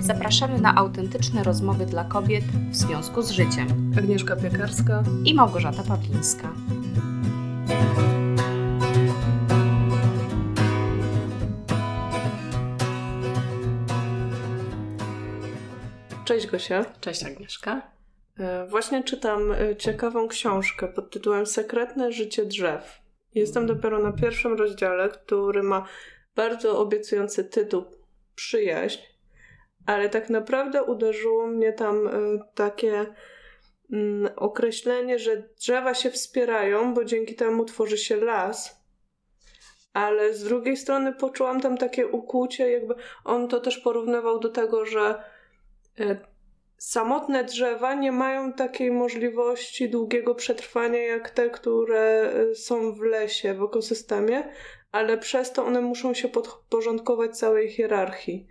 Zapraszamy na autentyczne rozmowy dla kobiet w związku z życiem. Agnieszka Piekarska i Małgorzata Pawlińska. Cześć Gosia. Cześć Agnieszka. E, właśnie czytam e, ciekawą książkę pod tytułem Sekretne życie drzew. Jestem dopiero na pierwszym rozdziale, który ma bardzo obiecujący tytuł Przyjaźń, ale tak naprawdę uderzyło mnie tam e, takie mm, określenie, że drzewa się wspierają, bo dzięki temu tworzy się las. Ale z drugiej strony poczułam tam takie ukłucie, jakby on to też porównywał do tego, że samotne drzewa nie mają takiej możliwości długiego przetrwania jak te, które y, są w lesie, w ekosystemie, ale przez to one muszą się podporządkować całej hierarchii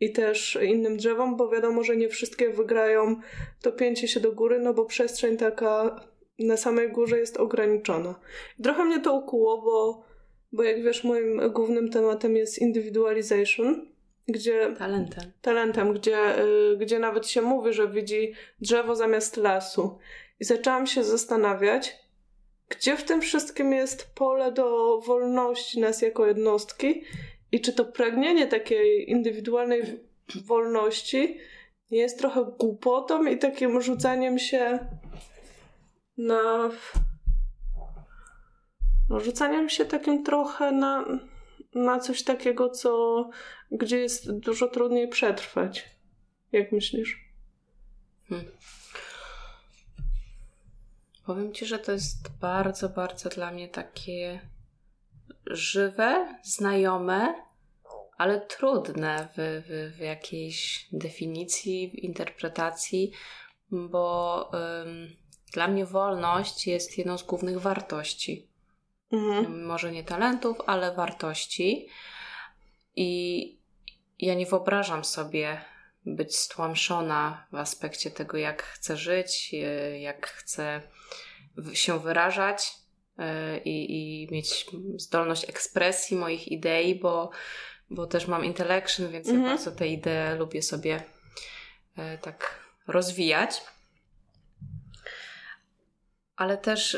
i też innym drzewom, bo wiadomo, że nie wszystkie wygrają to pięcie się do góry, no bo przestrzeń taka na samej górze jest ograniczona. Trochę mnie to ukuło, bo, bo jak wiesz, moim głównym tematem jest individualization, gdzie... Talentem. Talentem, gdzie, y, gdzie nawet się mówi, że widzi drzewo zamiast lasu. I zaczęłam się zastanawiać, gdzie w tym wszystkim jest pole do wolności nas jako jednostki i czy to pragnienie takiej indywidualnej wolności nie jest trochę głupotą i takim rzucaniem się na. No, rzucaniem się takim trochę na, na coś takiego, co gdzie jest dużo trudniej przetrwać. Jak myślisz? Hmm. Powiem ci, że to jest bardzo, bardzo dla mnie takie żywe, znajome, ale trudne w, w, w jakiejś definicji, w interpretacji, bo ym, dla mnie wolność jest jedną z głównych wartości. Mhm. Może nie talentów, ale wartości. I ja nie wyobrażam sobie być stłamszona w aspekcie tego, jak chcę żyć, e, jak chcę się wyrażać i, i mieć zdolność ekspresji moich idei, bo, bo też mam intellection, więc mhm. ja bardzo te idee lubię sobie e, tak rozwijać. Ale też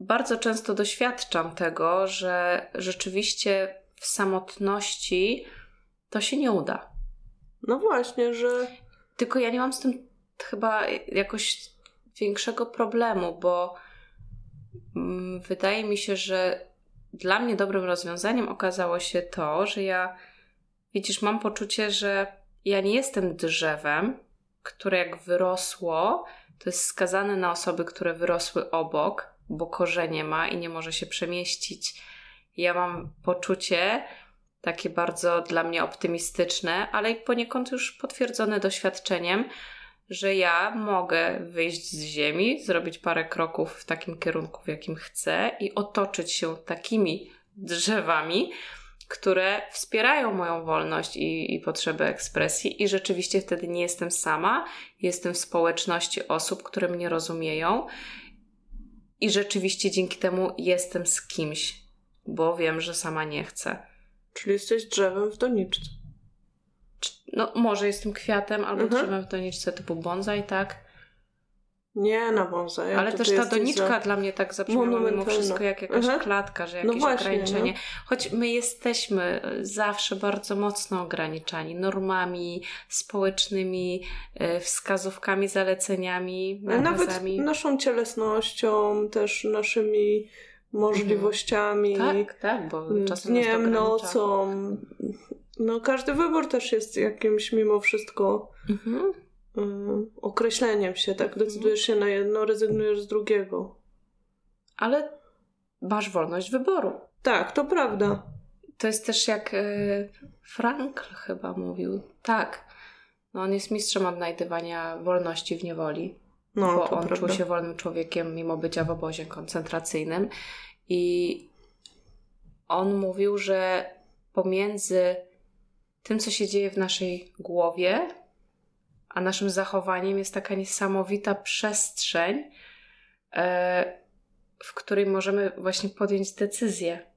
bardzo często doświadczam tego, że rzeczywiście w samotności to się nie uda. No właśnie, że. Tylko ja nie mam z tym chyba jakoś większego problemu, bo wydaje mi się, że dla mnie dobrym rozwiązaniem okazało się to, że ja, widzisz, mam poczucie, że ja nie jestem drzewem, które jak wyrosło, to jest skazane na osoby, które wyrosły obok, bo korzenie ma i nie może się przemieścić. Ja mam poczucie, takie bardzo dla mnie optymistyczne, ale poniekąd już potwierdzone doświadczeniem, że ja mogę wyjść z ziemi, zrobić parę kroków w takim kierunku, w jakim chcę i otoczyć się takimi drzewami, które wspierają moją wolność i, i potrzebę ekspresji, i rzeczywiście wtedy nie jestem sama, jestem w społeczności osób, które mnie rozumieją, i rzeczywiście dzięki temu jestem z kimś, bo wiem, że sama nie chcę. Czyli jesteś drzewem w doniczce. No, może jestem kwiatem albo mhm. drzewem w doniczce typu bonsai, tak? Nie na bonsai. Ale też ta doniczka za... dla mnie tak zabrzmiała mimo wszystko jak jakaś mhm. klatka, że no jakieś no właśnie, ograniczenie. No. Choć my jesteśmy zawsze bardzo mocno ograniczani normami społecznymi, e, wskazówkami, zaleceniami. Nawet naszą cielesnością, też naszymi możliwościami. Mhm. Tak, tak, bo mm, czasem dniem, nocą. No każdy wybór też jest jakimś mimo wszystko mhm. um, określeniem się, tak? Mhm. Decydujesz się na jedno, rezygnujesz z drugiego. Ale masz wolność wyboru. Tak, to prawda. To jest też jak y, Frankl chyba mówił. Tak. No on jest mistrzem odnajdywania wolności w niewoli. No, bo on prawda. czuł się wolnym człowiekiem mimo bycia w obozie koncentracyjnym. I on mówił, że pomiędzy tym, co się dzieje w naszej głowie, a naszym zachowaniem jest taka niesamowita przestrzeń, e, w której możemy właśnie podjąć decyzję.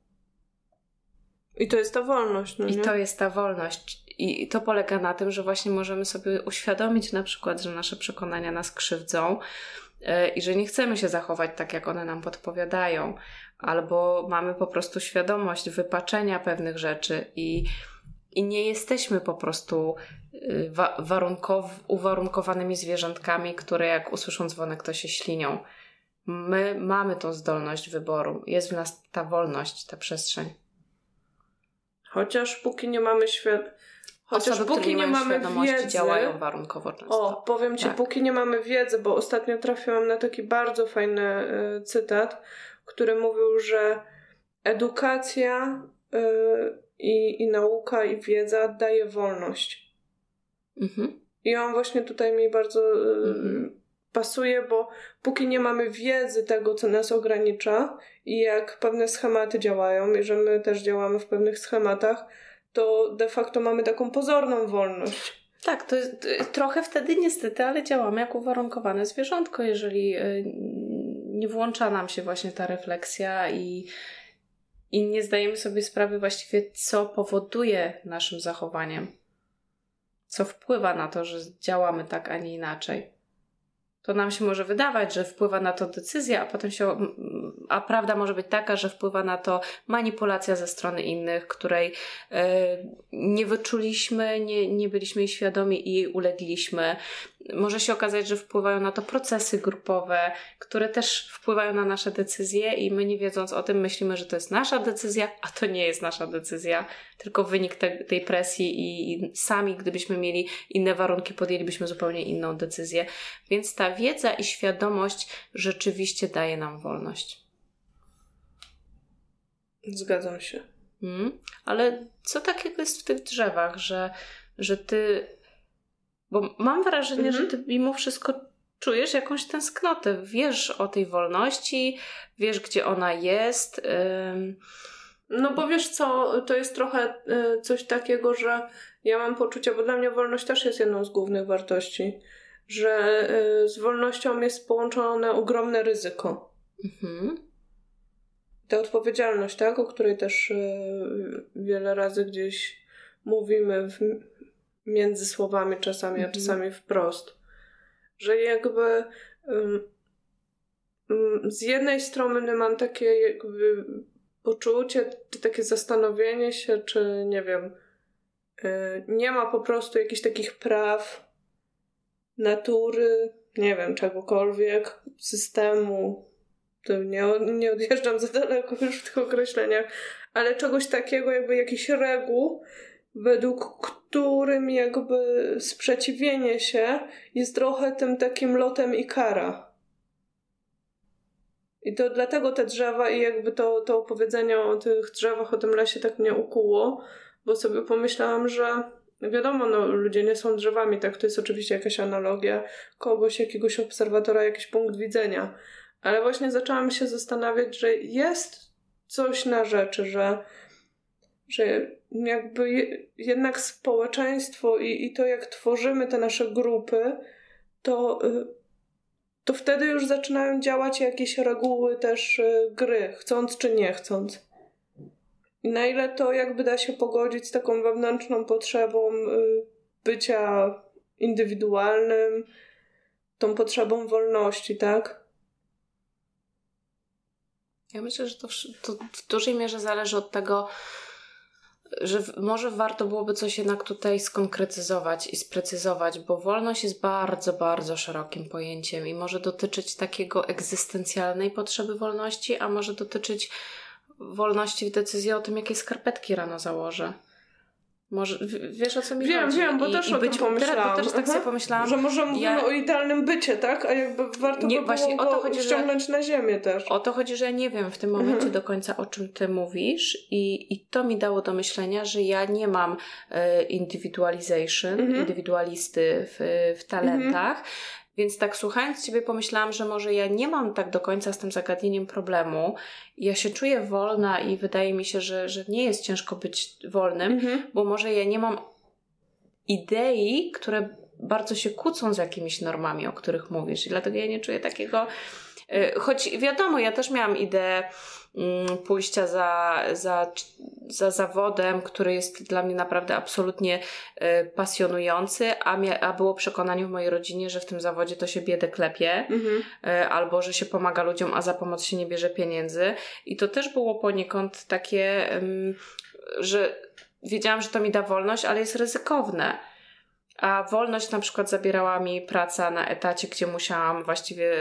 I to jest ta wolność. No I to jest ta wolność. I to polega na tym, że właśnie możemy sobie uświadomić na przykład, że nasze przekonania nas krzywdzą e, i że nie chcemy się zachować tak, jak one nam podpowiadają, albo mamy po prostu świadomość wypaczenia pewnych rzeczy i, i nie jesteśmy po prostu y, wa- warunkow- uwarunkowanymi zwierzątkami, które jak usłyszą dzwonek, to się ślinią. My mamy tą zdolność wyboru. Jest w nas ta wolność, ta przestrzeń. Chociaż póki nie mamy świat... Chociaż Osoby, póki nie, nie mamy świadomości, wiedzy... działają warunkowo często. O, powiem Ci, Tak. póki nie mamy wiedzy, bo ostatnio trafiłam na taki bardzo fajny y, cytat, który mówił, że edukacja y, i, i nauka i wiedza daje wolność. Mhm. I on właśnie tutaj mi bardzo y, Mhm. pasuje, bo póki nie mamy wiedzy tego, co nas ogranicza i jak pewne schematy działają, i że my też działamy w pewnych schematach, to de facto mamy taką pozorną wolność. Tak, to jest y, trochę wtedy niestety, ale działamy jak uwarunkowane zwierzątko, jeżeli y, nie włącza nam się właśnie ta refleksja i, i nie zdajemy sobie sprawy właściwie, co powoduje naszym zachowaniem, co wpływa na to, że działamy tak, a nie inaczej. To nam się może wydawać, że wpływa na to decyzja, a potem się. A prawda może być taka, że wpływa na to manipulacja ze strony innych, której e, nie wyczuliśmy, nie, nie byliśmy jej świadomi i jej ulegliśmy. Może się okazać, że wpływają na to procesy grupowe, które też wpływają na nasze decyzje, i my nie wiedząc o tym, myślimy, że to jest nasza decyzja, a to nie jest nasza decyzja, tylko wynik te, tej presji, i, i sami, gdybyśmy mieli inne warunki, podjęlibyśmy zupełnie inną decyzję. Więc ta wiedza i świadomość rzeczywiście daje nam wolność. Zgadzam się. Mm. Ale co takiego jest w tych drzewach, że, że ty. Bo mam wrażenie, Mhm. że ty mimo wszystko czujesz jakąś tęsknotę. Wiesz o tej wolności, wiesz, gdzie ona jest. Ym... No bo wiesz co, to jest trochę y, coś takiego, że ja mam poczucie, bo dla mnie wolność też jest jedną z głównych wartości, że y, z wolnością jest połączone ogromne ryzyko. Mhm. Ta odpowiedzialność, tak, o której też y, wiele razy gdzieś mówimy w, między słowami czasami, a Mhm. czasami wprost, że jakby ym, z jednej strony mam takie jakby poczucie, czy takie zastanowienie się, czy nie wiem, y, nie ma po prostu jakichś takich praw natury, nie wiem, czegokolwiek, systemu. To nie, nie odjeżdżam za daleko już w tych określeniach, ale czegoś takiego, jakby jakichś reguł, według którym jakby sprzeciwienie się jest trochę tym takim lotem i kara. I to dlatego te drzewa i jakby to, to opowiedzenie o tych drzewach, o tym lesie tak mnie ukuło, bo sobie pomyślałam, że wiadomo, no, ludzie nie są drzewami, tak? To jest oczywiście jakaś analogia kogoś, jakiegoś obserwatora, jakiś punkt widzenia. Ale właśnie zaczęłam się zastanawiać, że jest coś na rzeczy, że, że jakby je, jednak społeczeństwo i, i to, jak tworzymy te nasze grupy, to, y, to wtedy już zaczynają działać jakieś reguły też y, gry, chcąc czy nie chcąc. I na ile to jakby da się pogodzić z taką wewnętrzną potrzebą y, bycia indywidualnym, tą potrzebą wolności, tak? Ja myślę, że to, wsz- to w dużej mierze zależy od tego, że w- może warto byłoby coś jednak tutaj skonkretyzować i sprecyzować, bo wolność jest bardzo, bardzo szerokim pojęciem i może dotyczyć takiego egzystencjalnej potrzeby wolności, a może dotyczyć wolności w decyzji o tym, jakie skarpetki rano założę. Może, wiesz o co mi Wiem, chodzi? wiem, bo I, też i o tym być, pomyślałam. Teraz, bo też tak Aha. sobie pomyślałam, Że może mówimy ja- o idealnym bycie, tak? A jakby warto Nie, by właśnie było o to chodzi, że- ściągnąć na ziemię też. O to chodzi, że ja nie wiem w tym momencie Mhm. do końca, o czym ty mówisz, i, i to mi dało do myślenia, że ja nie mam e, individualization, Mhm. indywidualisty w, w talentach. Więc tak słuchając Ciebie pomyślałam, że może ja nie mam tak do końca z tym zagadnieniem problemu. Ja się czuję wolna i wydaje mi się, że, że nie jest ciężko być wolnym, Mhm. bo może ja nie mam idei, które bardzo się kłócą z jakimiś normami, o których mówisz. I dlatego ja nie czuję takiego Y, choć wiadomo, ja też miałam ideę pójścia za, za, za zawodem, który jest dla mnie naprawdę absolutnie y, pasjonujący, a, mia, a było przekonanie w mojej rodzinie, że w tym zawodzie to się biedę klepie, Mhm. y, albo że się pomaga ludziom, a za pomoc się nie bierze pieniędzy. I to też było poniekąd takie, że wiedziałam, że to mi da wolność, ale jest ryzykowne. A wolność na przykład zabierała mi praca na etacie, gdzie musiałam właściwie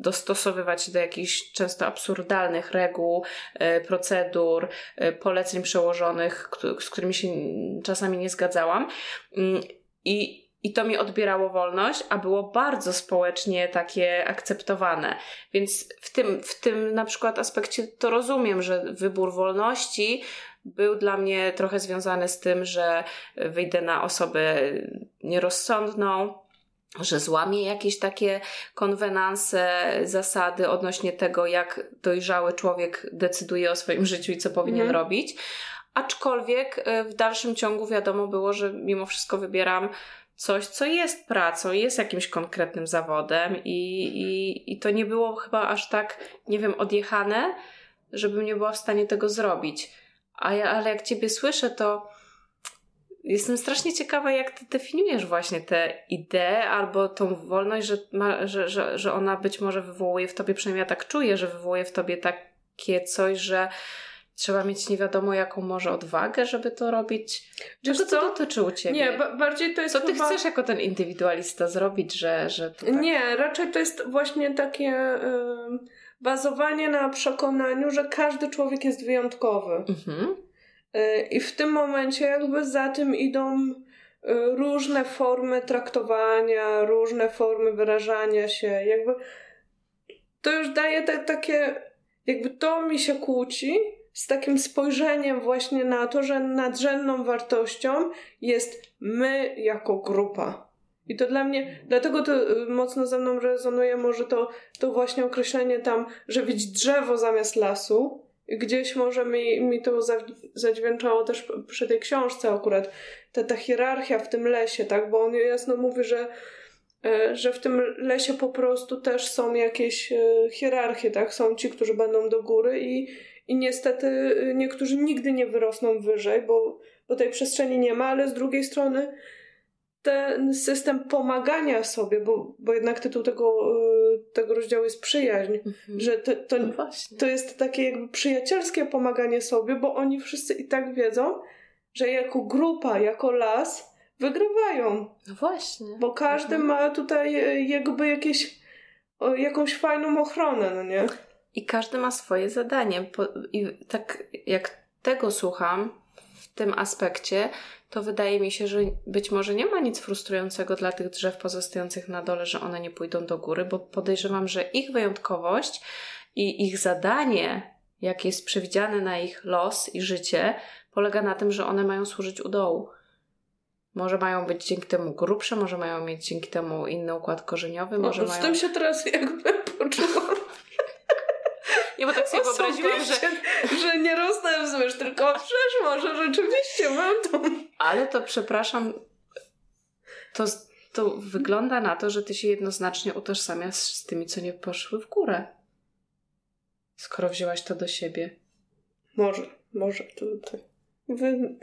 dostosowywać się do jakichś często absurdalnych reguł, e, procedur, e, poleceń przełożonych, z którymi się czasami nie zgadzałam. Mm, I, I to mi odbierało wolność, a było bardzo społecznie takie akceptowane. Więc w tym, w tym na przykład aspekcie to rozumiem, że wybór wolności był dla mnie trochę związany z tym, że wyjdę na osobę nierozsądną, że złamie jakieś takie konwenanse, zasady odnośnie tego, jak dojrzały człowiek decyduje o swoim życiu i co powinien Mhm. robić. Aczkolwiek y, w dalszym ciągu wiadomo było, że mimo wszystko wybieram coś, co jest pracą, jest jakimś konkretnym zawodem i, i, i to nie było chyba aż tak, nie wiem, odjechane, żebym nie była w stanie tego zrobić. A ja, ale jak Ciebie słyszę, to jestem strasznie ciekawa, jak Ty definiujesz właśnie tę ideę albo tą wolność, że, ma, że, że, że ona być może wywołuje w Tobie, przynajmniej ja tak czuję, że wywołuje w Tobie takie coś, że trzeba mieć nie wiadomo jaką może odwagę, żeby to robić. Wiesz Czego to co? dotyczy u Ciebie? Nie, ba- bardziej to jest Co Ty chyba... chcesz jako ten indywidualista zrobić, że, że to tak... Nie, raczej to jest właśnie takie bazowanie na przekonaniu, że każdy człowiek jest wyjątkowy. Mhm. Y, I w tym momencie jakby za tym idą y, różne formy traktowania, różne formy wyrażania się. Jakby to już daje te, takie, jakby to mi się kłóci z takim spojrzeniem właśnie na to, że nadrzędną wartością jest my jako grupa. I to dla mnie, dlatego to y, mocno ze mną rezonuje może to, to właśnie określenie tam, że widz drzewo zamiast lasu. Gdzieś może mi, mi to za- zadźwięczało też przy tej książce akurat, ta, ta hierarchia w tym lesie, tak? Bo on jasno mówi, że, e, że w tym lesie po prostu też są jakieś e, hierarchie, tak? Są ci, którzy będą do góry i, i niestety e, niektórzy nigdy nie wyrosną wyżej, bo, bo tej przestrzeni nie ma, ale z drugiej strony ten system pomagania sobie, bo, bo jednak tytuł tego, e, tego rozdziału jest przyjaźń, Mhm. że to, to, No to jest takie jakby przyjacielskie pomaganie sobie, bo oni wszyscy i tak wiedzą, że jako grupa, jako las wygrywają, No właśnie. bo każdy Mhm. ma tutaj e, jakby jakieś, jakąś fajną ochronę, no nie? I każdy ma swoje zadanie. I tak jak tego słucham w tym aspekcie, to wydaje mi się, że być może nie ma nic frustrującego dla tych drzew pozostających na dole, że one nie pójdą do góry, bo podejrzewam, że ich wyjątkowość i ich zadanie, jakie jest przewidziane na ich los i życie, polega na tym, że one mają służyć u dołu. Może mają być dzięki temu grubsze, może mają mieć dzięki temu inny układ korzeniowy, może No, z mają... tym się teraz jakby poczułam. Nie, bo tak sobie wyobraziłam, że... Że nie rosnę wzwyż, tylko przecież może rzeczywiście mam tą... Ale to przepraszam, to, to wygląda na to, że ty się jednoznacznie utożsamiasz z tymi, co nie poszły w górę. Skoro wzięłaś to do siebie. Może, może to, to. Wy,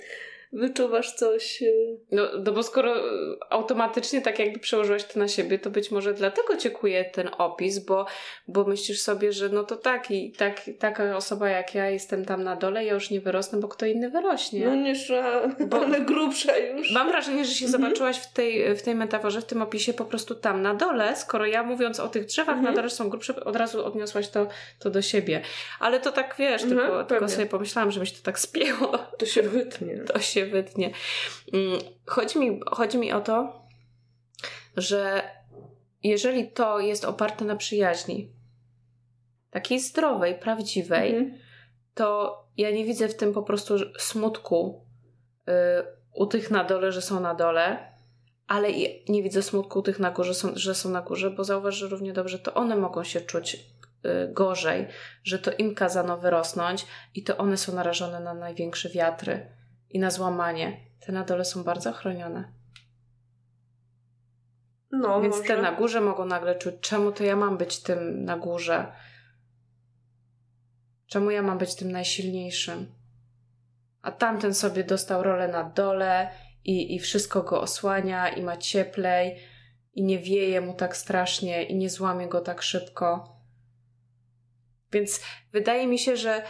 wyczuwasz coś... e, No, no bo skoro y, automatycznie tak jakby przełożyłaś to na siebie, to być może dlatego cię kuje ten opis, bo, bo myślisz sobie, że no to tak i tak, taka osoba jak ja jestem tam na dole, ja już nie wyrosnę, bo kto inny wyrośnie. No nie szła, Bo- ale grubsza już. Mam wrażenie, że się Mhm. zobaczyłaś w tej, w tej metaforze, w tym opisie po prostu tam na dole, skoro ja mówiąc o tych drzewach Mhm. na dole że są grubsze, od razu odniosłaś to, to do siebie. Ale to tak wiesz, Mhm, tylko, tylko sobie pomyślałam, że mi się to tak spięło. To się wytnie. To się wytnie. Mm, Chodzi mi, chodzi mi o to, że jeżeli to jest oparte na przyjaźni, takiej zdrowej, prawdziwej, Mhm. to ja nie widzę w tym po prostu smutku y, u tych na dole, że są na dole, ale i nie widzę smutku u tych na górze, są, że są na górze, bo zauważ, że równie dobrze to one mogą się czuć y, gorzej, że to im kazano wyrosnąć i to one są narażone na największe wiatry i na złamanie. Te na dole są bardzo chronione. No, Więc może. te na górze mogą nagle czuć, czemu to ja mam być tym na górze? Czemu ja mam być tym najsilniejszym? A tamten sobie dostał rolę na dole i, i wszystko go osłania i ma cieplej i nie wieje mu tak strasznie i nie złamie go tak szybko. Więc wydaje mi się, że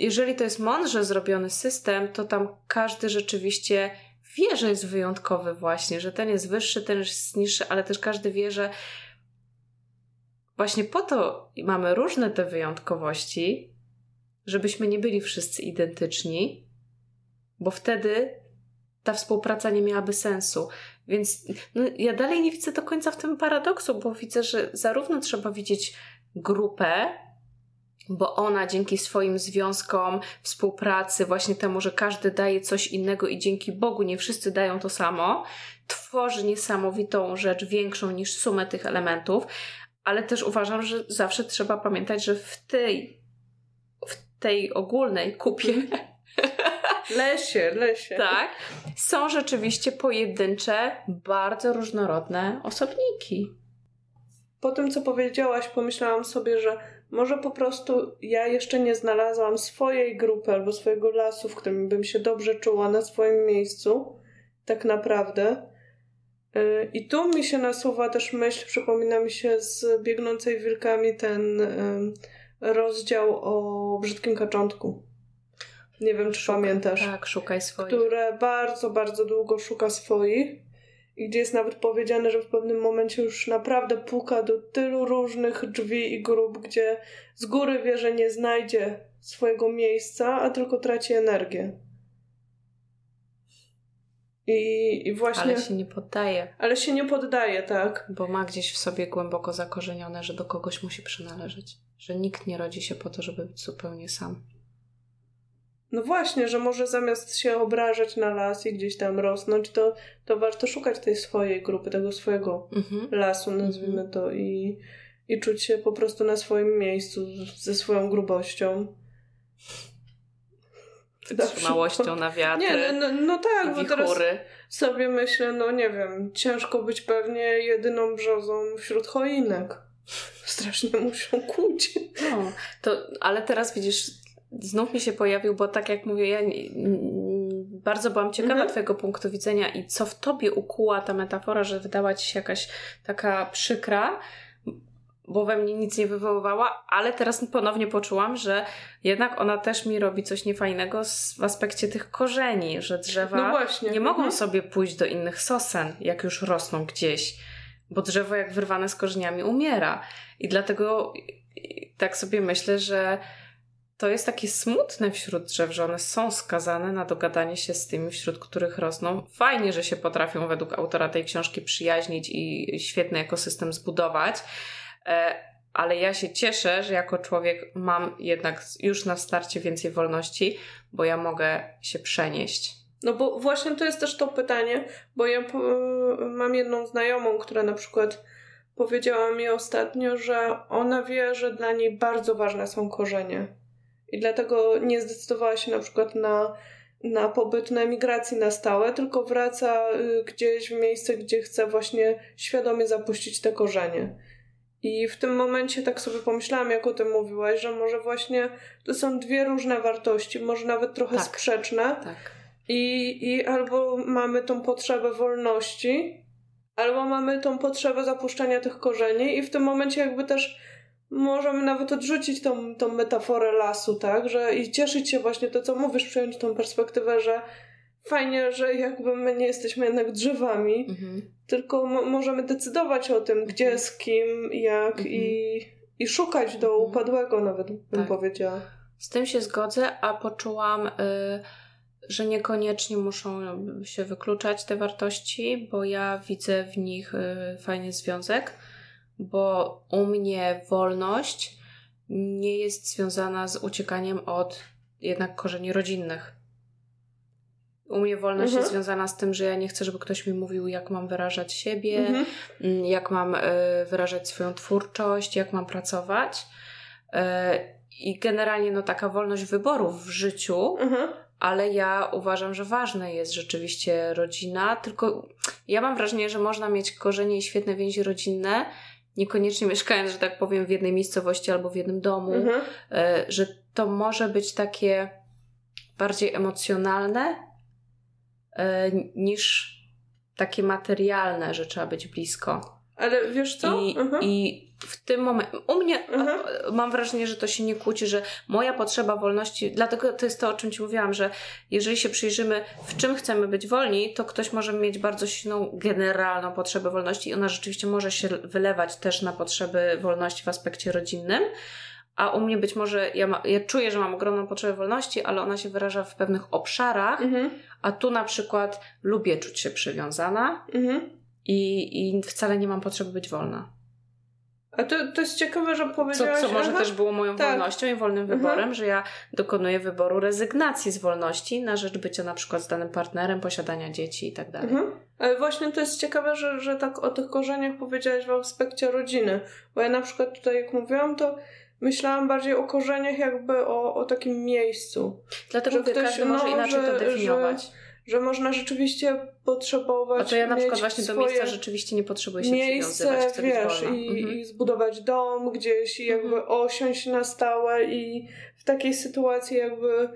jeżeli to jest mądrze zrobiony system, to tam każdy rzeczywiście wie, że jest wyjątkowy właśnie, że ten jest wyższy, ten jest niższy, ale też każdy wie, że właśnie po to mamy różne te wyjątkowości, żebyśmy nie byli wszyscy identyczni, bo wtedy ta współpraca nie miałaby sensu. Więc no, ja dalej nie widzę do końca w tym paradoksu, bo widzę, że zarówno trzeba widzieć grupę, bo ona dzięki swoim związkom, współpracy, właśnie temu, że każdy daje coś innego i dzięki Bogu nie wszyscy dają to samo, tworzy niesamowitą rzecz, większą niż sumę tych elementów, ale też uważam, że zawsze trzeba pamiętać, że w tej, w tej ogólnej kupie Lesie, lesie. tak, są rzeczywiście pojedyncze, bardzo różnorodne osobniki. Po tym, co powiedziałaś, pomyślałam sobie, że może po prostu ja jeszcze nie znalazłam swojej grupy albo swojego lasu, w którym bym się dobrze czuła na swoim miejscu, tak naprawdę. Yy, I tu mi się nasuwa też myśl, przypomina mi się z biegnącej wilkami ten yy, rozdział o brzydkim kaczątku. Nie wiem, czy pamiętasz. Tak, szukaj swoich. Które bardzo, bardzo długo szuka swoich i gdzie jest nawet powiedziane, że w pewnym momencie już naprawdę puka do tylu różnych drzwi i grup, gdzie z góry wie, że nie znajdzie swojego miejsca, a tylko traci energię. I, i właśnie. Ale się nie poddaje. Ale się nie poddaje, tak? Bo ma gdzieś w sobie głęboko zakorzenione, że do kogoś musi przynależeć. Że nikt nie rodzi się po to, żeby być zupełnie sam. No właśnie, że może zamiast się obrażać na las i gdzieś tam rosnąć, to, to warto szukać tej swojej grupy, tego swojego Mhm. lasu, nazwijmy to, i, i czuć się po prostu na swoim miejscu ze swoją grubością. Wytrzymałością na wiatry. Nie, no, no, no tak, bo teraz sobie myślę, no nie wiem, ciężko być pewnie jedyną brzozą wśród choinek. Strasznie muszą kłuć. No, to, ale teraz widzisz, znów mi się pojawił, bo tak jak mówię, ja bardzo byłam ciekawa Mhm. Twojego punktu widzenia i co w Tobie ukuła ta metafora, że wydała Ci się jakaś taka przykra, bo we mnie nic nie wywoływała, ale teraz ponownie poczułam, że jednak ona też mi robi coś niefajnego w aspekcie tych korzeni, że drzewa No nie mogą Mhm. sobie pójść do innych sosen, jak już rosną gdzieś, bo drzewo jak wyrwane z korzeniami umiera. I dlatego tak sobie myślę, że to jest takie smutne wśród drzew, że one są skazane na dogadanie się z tymi, wśród których rosną. Fajnie, że się potrafią według autora tej książki przyjaźnić i świetny ekosystem zbudować, e, ale ja się cieszę, że jako człowiek mam jednak już na starcie więcej wolności, bo ja mogę się przenieść. No bo właśnie to jest też to pytanie, bo ja po, mam jedną znajomą, która na przykład powiedziała mi ostatnio, że ona wie, że dla niej bardzo ważne są korzenie. I dlatego nie zdecydowała się na przykład na, na pobyt na emigracji na stałe, tylko wraca y, gdzieś w miejsce, gdzie chce właśnie świadomie zapuścić te korzenie. I w tym momencie tak sobie pomyślałam, jak o tym mówiłaś, że może właśnie to są dwie różne wartości, może nawet trochę Tak. sprzeczne. Tak. I, I albo mamy tą potrzebę wolności, albo mamy tą potrzebę zapuszczania tych korzeni, i w tym momencie jakby też możemy nawet odrzucić tą, tą metaforę lasu, tak? Że i cieszyć się właśnie to, co mówisz, przyjąć tą perspektywę, że fajnie, że jakby my nie jesteśmy jednak drzewami, Mhm. tylko mo- możemy decydować o tym, gdzie, z kim, jak Mhm. i, i szukać do Mhm. upadłego nawet, bym Tak. powiedziała. Z tym się zgodzę, a poczułam, y, że niekoniecznie muszą się wykluczać te wartości, bo ja widzę w nich y, fajny związek, bo u mnie wolność nie jest związana z uciekaniem od jednak korzeni rodzinnych. U mnie wolność Mhm. jest związana z tym, że ja nie chcę, żeby ktoś mi mówił, jak mam wyrażać siebie, Mhm. mm, jak mam y, wyrażać swoją twórczość, jak mam pracować. Y, I generalnie no, taka wolność wyborów w życiu, Mhm. ale ja uważam, że ważne jest rzeczywiście rodzina, tylko ja mam wrażenie, że można mieć korzenie i świetne więzi rodzinne, niekoniecznie mieszkając, że tak powiem, w jednej miejscowości albo w jednym domu, mhm. E, że to może być takie bardziej emocjonalne e, niż takie materialne, że trzeba być blisko. Ale wiesz co? I, mhm. i w tym momencie, u mnie mhm. mam wrażenie, że to się nie kłóci, że moja potrzeba wolności, dlatego to jest to, o czym Ci mówiłam, że jeżeli się przyjrzymy, w czym chcemy być wolni, to ktoś może mieć bardzo silną, generalną potrzebę wolności i ona rzeczywiście może się wylewać też na potrzeby wolności w aspekcie rodzinnym, a u mnie być może, ja, ma, ja czuję, że mam ogromną potrzebę wolności, ale ona się wyraża w pewnych obszarach, mhm. a tu na przykład lubię czuć się przywiązana mhm. I, i wcale nie mam potrzeby być wolna. A to, to jest ciekawe, że powiedziałaś... Co, co może aha, też było moją tak. wolnością i wolnym mhm. wyborem, że ja dokonuję wyboru rezygnacji z wolności na rzecz bycia na przykład z danym partnerem, posiadania dzieci i tak dalej. Mhm. Ale właśnie to jest ciekawe, że, że tak o tych korzeniach powiedziałaś w aspekcie rodziny. Bo ja na przykład tutaj, jak mówiłam, to myślałam bardziej o korzeniach jakby o, o takim miejscu. Dlatego że ktoś każdy może no, inaczej że, to definiować. Że, że można rzeczywiście potrzebować. A to ja na przykład właśnie do miejsca rzeczywiście nie potrzebuję się miejsce, wiesz, i, mhm. i, zbudować dom gdzieś i jakby mhm. osiąść na stałe i w takiej sytuacji jakby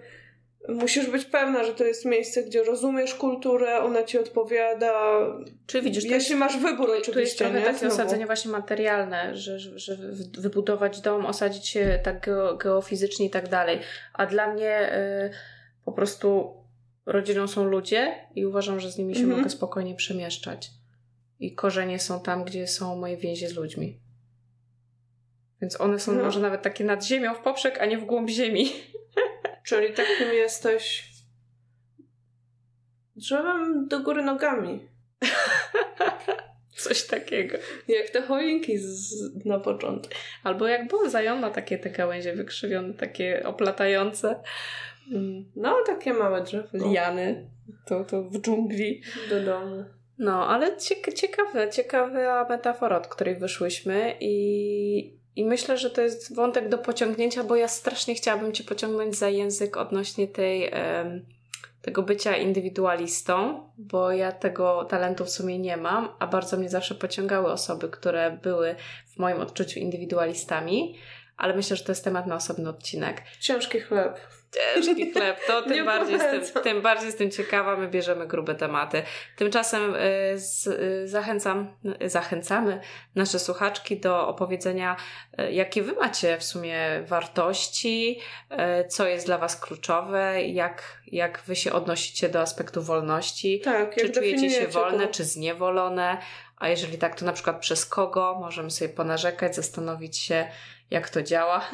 musisz być pewna, że to jest miejsce, gdzie rozumiesz kulturę, ona ci odpowiada. Czy widzisz, jeśli jest, masz wybór tu, oczywiście. Tu jest trochę nie? takie Znowu. osadzenie właśnie materialne, że, że wybudować dom, osadzić się tak geofizycznie i tak dalej. A dla mnie y, po prostu rodziną są ludzie i uważam, że z nimi się mhm. mogę spokojnie przemieszczać. I korzenie są tam, gdzie są moje więzie z ludźmi. Więc one są no. może nawet takie nad ziemią w poprzek, a nie w głąb ziemi. Czyli takim jesteś drzewem do góry nogami. Coś takiego. Jak te choinki z, na początku. Albo jak bonsai, on ma takie te gałęzie wykrzywione, takie oplatające. No, takie małe drzewo. Liany. To, to w dżungli. Do domu. No, ale ciekawe, ciekawa metafora, od której wyszłyśmy i, i myślę, że to jest wątek do pociągnięcia, bo ja strasznie chciałabym Cię pociągnąć za język odnośnie tej, tego bycia indywidualistą, bo ja tego talentu w sumie nie mam, a bardzo mnie zawsze pociągały osoby, które były w moim odczuciu indywidualistami, ale myślę, że to jest temat na osobny odcinek. Ciężki chleb ciężki chleb, to tym bardziej, jestem, tym bardziej jestem ciekawa, my bierzemy grube tematy. Tymczasem y, z, y, zachęcam, y, zachęcamy nasze słuchaczki do opowiedzenia, y, jakie wy macie w sumie wartości, y, co jest dla was kluczowe, jak, jak wy się odnosicie do aspektu wolności, tak, czy czujecie się wolne, to? czy zniewolone, a jeżeli tak, to na przykład przez kogo? Możemy sobie ponarzekać, zastanowić się, jak to działa.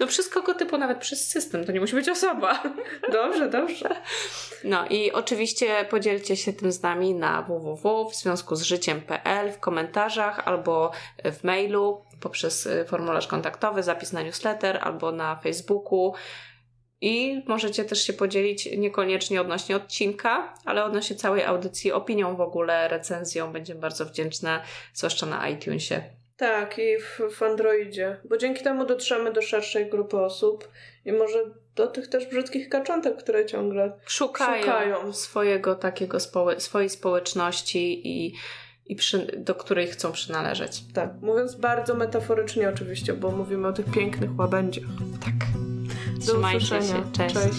No przez kogo typu, nawet przez system, to nie musi być osoba. Dobrze, dobrze. No i oczywiście podzielcie się tym z nami na www w związku z życiem.pl w komentarzach albo w mailu poprzez y, formularz kontaktowy, zapis na newsletter albo na Facebooku. I możecie też się podzielić niekoniecznie odnośnie odcinka, ale odnośnie całej audycji, opinią w ogóle, recenzją. Będziemy bardzo wdzięczne, zwłaszcza na iTunesie. Tak, i w, w Androidzie, bo dzięki temu dotrzemy do szerszej grupy osób i może do tych też brzydkich kaczątek, które ciągle szukają, szukają. swojego takiego społy swojej społeczności i, i przy, do której chcą przynależeć. Tak, mówiąc bardzo metaforycznie oczywiście, bo mówimy o tych pięknych łabędziach. Tak. Do Trzymajcie usłyszenia. się. Cześć. Cześć.